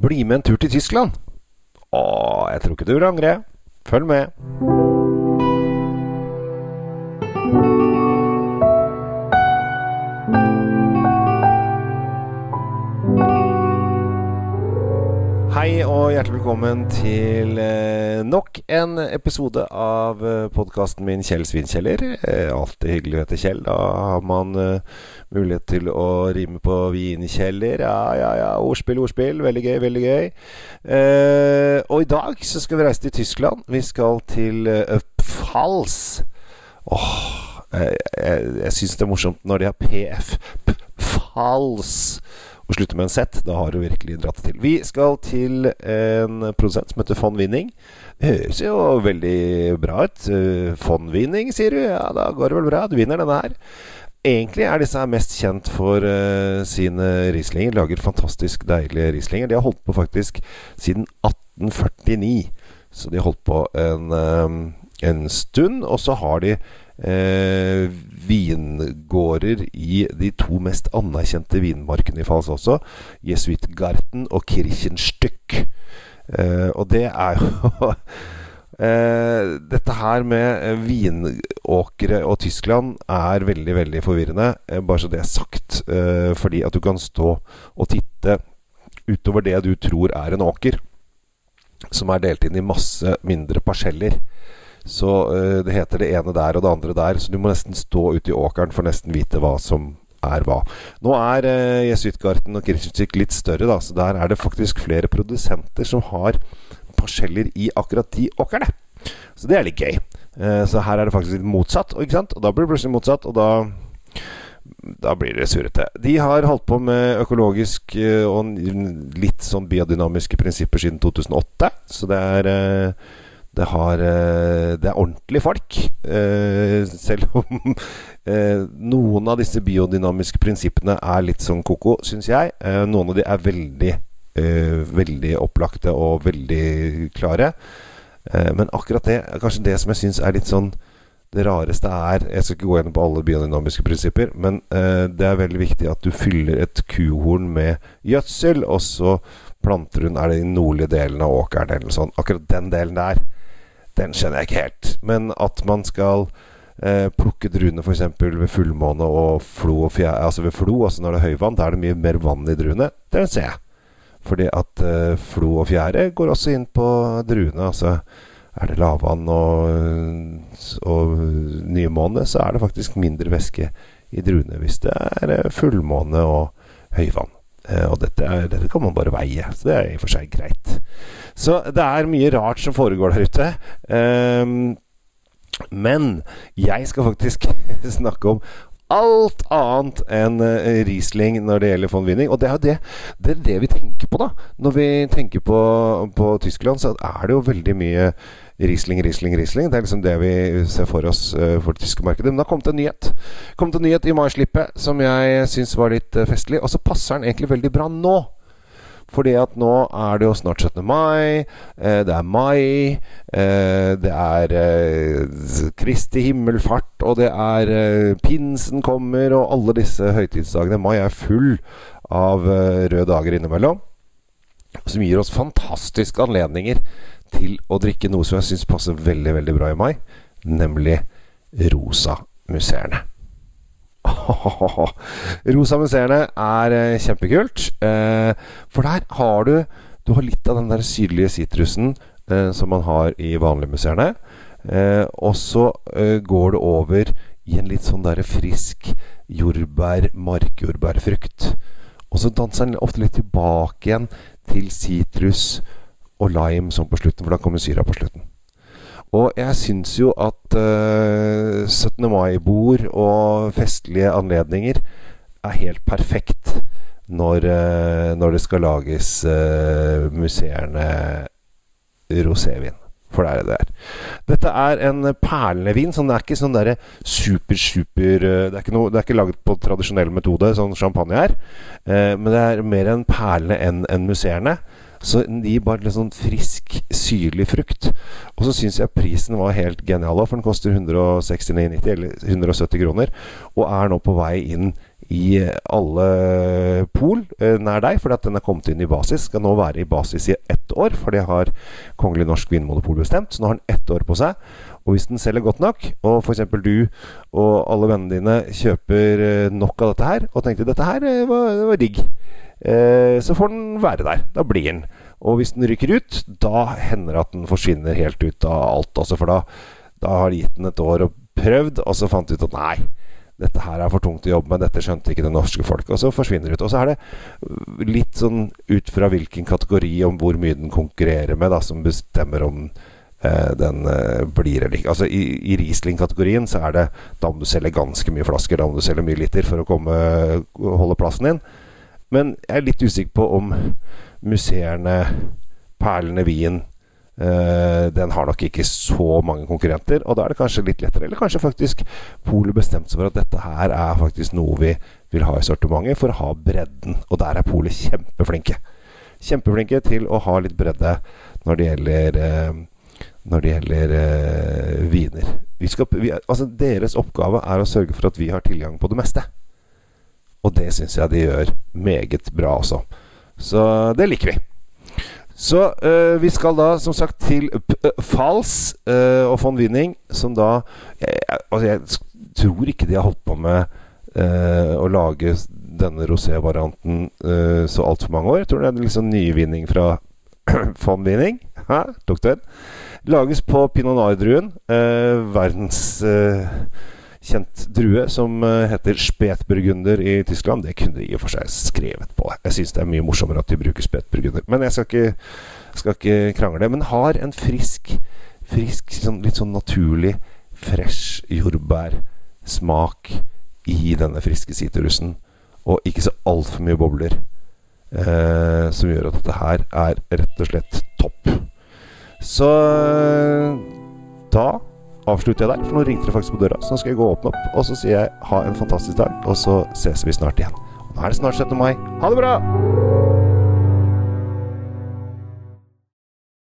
Bli med en tur til Tyskland. Å, jeg tror ikke du vil angre. Følg med. Hei og hjertelig velkommen til eh, nok en episode av eh, podkasten min Kjell Svinkjeller. Eh, alltid hyggelig å hete Kjell. Da har man mulighet til å rime på vinkjeller. Ja, ja, ja. Ordspill, ordspill. Veldig gøy, veldig gøy. Og i dag så skal vi reise til Tyskland. Vi skal til Pfalz. Åh, jeg, jeg, jeg syns det er morsomt når de har PF. Pfalz og slutte med en Z. Da har du virkelig dratt til. Vi skal til en produsent som heter Von Winning. Det høres jo veldig bra ut. Uh, Von Winning, sier du? Ja, da går det vel bra. Du vinner denne her. Egentlig er disse mest kjent for uh, sine Rieslinger. Lager fantastisk deilige Rieslinger. De har holdt på faktisk siden 1849. Så de har holdt på en, um, en stund. Og så har de eh, vingårder i de to mest anerkjente vinmarkene i Fals også. Jesuitgarten og Kirchenstück. Eh, og det er jo eh, Dette her med vinåkre og Tyskland er veldig, veldig forvirrende. Eh, bare så det er sagt. Eh, fordi at du kan stå og titte utover det du tror er en åker, som er delt inn i masse mindre parseller. Så uh, det heter det ene der og det andre der, så du må nesten stå ute i åkeren for nesten vite hva som er hva. Nå er uh, Jesuitgarten og Kirchenstück litt større, da, så der er det faktisk flere produsenter som har parseller i akkurat de åkrene. Så det er litt gøy. Uh, så her er det faktisk litt motsatt, sant? og da blir det plutselig motsatt, og da da blir det surrete. De har holdt på med økologisk og litt sånn biodynamiske prinsipper siden 2008, så det er det, har, det er ordentlige folk. Selv om noen av disse biodynamiske prinsippene er litt sånn ko-ko, syns jeg. Noen av de er veldig, veldig opplagte og veldig klare. Men akkurat det er kanskje det som jeg syns er litt sånn det rareste er Jeg skal ikke gå gjennom på alle biodynamiske prinsipper, men det er veldig viktig at du fyller et kuhorn med gjødsel, og så planter hun er det i nordlige delen av åkeren eller sånt. Akkurat den delen der den skjønner jeg ikke helt. Men at man skal eh, plukke druene f.eks. ved fullmåne og flo og fjære Altså ved flo, altså når det er høyvann, da er det mye mer vann i druene. Det ser jeg. Fordi at eh, flo og fjære går også inn på druene. Altså er det lavvann og, og nymåne, så er det faktisk mindre væske i druene hvis det er fullmåne og høyvann. Eh, og dette, er, dette, kan man bare veie, så det er i og for seg greit. Så det er mye rart som foregår der ute. Um, men jeg skal faktisk snakke om alt annet enn uh, Riesling når det gjelder von Winning. Og det er jo det, det, er det vi tenker på, da. Når vi tenker på, på Tyskland, så er det jo veldig mye Riesling, Riesling, Riesling. Det er liksom det vi ser for oss uh, for det tyske markedet. Men det har kommet en nyhet. kommet en nyhet i maislippet som jeg syns var litt uh, festlig. Og så passer den egentlig veldig bra nå. Fordi at nå er det jo snart 17. mai, eh, det er mai, eh, det er eh, Kristi himmelfart, og det er eh, pinsen kommer, og alle disse høytidsdagene. Mai er full av eh, røde dager innimellom, som gir oss fantastiske anledninger til å drikke noe som jeg syns passer veldig, veldig bra i mai, nemlig rosa museerne rosa museerne er eh, kjempekult. Eh, for der har du Du har litt av den der syrlige sitrusen eh, som man har i vanlige museerne. Og så går det over i en litt sånn der frisk jordbær, markjordbærfrukt. Og så danser den ofte litt tilbake igjen til sitrus og lime sånn på slutten, for da kommer syra på slutten. Og jeg syns jo at uh, 17. mai-bord og festlige anledninger er helt perfekt når, uh, når det skal lages uh, musserende rosévin. For det er det der. Dette er en perlevin. Sånn, det er ikke sånn derre super, super det det er ikke laget på tradisjonell metode, sånn champagne er. men det er mer en perle enn en musserende. Så den gir bare litt sånn frisk, syrlig frukt. Og så syns jeg prisen var helt genial, for den koster 169,90 eller 170 kroner, og er nå på vei inn i alle pol eh, nær deg, fordi at den er kommet inn i basis. Skal nå være i basis i ett år, for det har Kongelig Norsk Vinmonopol bestemt. Så nå har den ett år på seg. Og hvis den selger godt nok, og f.eks. du og alle vennene dine kjøper eh, nok av dette her, og tenkte dette her eh, var, var digg, eh, så får den være der. Da blir den. Og hvis den ryker ut, da hender det at den forsvinner helt ut av alt. Altså, for da, da har de gitt den et år og prøvd, og så fant de ut at nei, dette her er for tungt å jobbe med, dette skjønte ikke det norske folk. Og så forsvinner det ut. Og så er det litt sånn ut fra hvilken kategori om hvor mye den konkurrerer med, da, som bestemmer om eh, den eh, blir eller ikke. Altså I, i Riesling-kategorien så er det da må du selge ganske mye flasker, da må du selge mye liter for å komme, holde plassen din. Men jeg er litt usikker på om museerne, Perlene Wien den har nok ikke så mange konkurrenter, og da er det kanskje litt lettere. Eller kanskje faktisk Polet bestemte seg for at dette her er faktisk noe vi vil ha i sortimentet for å ha bredden. Og der er Polet kjempeflinke. Kjempeflinke til å ha litt bredde når det gjelder uh, Når det gjelder uh, viner. Vi skal, vi, altså deres oppgave er å sørge for at vi har tilgang på det meste. Og det syns jeg de gjør meget bra også. Så det liker vi. Så øh, vi skal da som sagt til Fals øh, og von Winning, som da jeg, Altså, jeg tror ikke de har holdt på med øh, å lage denne rosévarianten øh, så altfor mange år. Jeg tror det er en liksom nyvinning fra von Winning. Hæ? Den? Lages på pinot noir-druen. verdens kjent drue som heter spetburgunder i Tyskland. Det kunne de i og for seg skrevet på. Jeg syns det er mye morsommere at de bruker spetburgunder. Men jeg skal ikke, skal ikke krangle. Men har en frisk, frisk sånn, litt sånn naturlig, fresh jordbærsmak i denne friske sitrusen. Og ikke så altfor mye bobler. Eh, som gjør at dette her er rett og slett topp. Så da avslutter jeg der, for nå ringte det faktisk på døra. Så nå skal jeg gå og åpne opp, og så sier jeg ha en fantastisk dag, og så ses vi snart igjen. Og nå er det snart 17. mai. Ha det bra!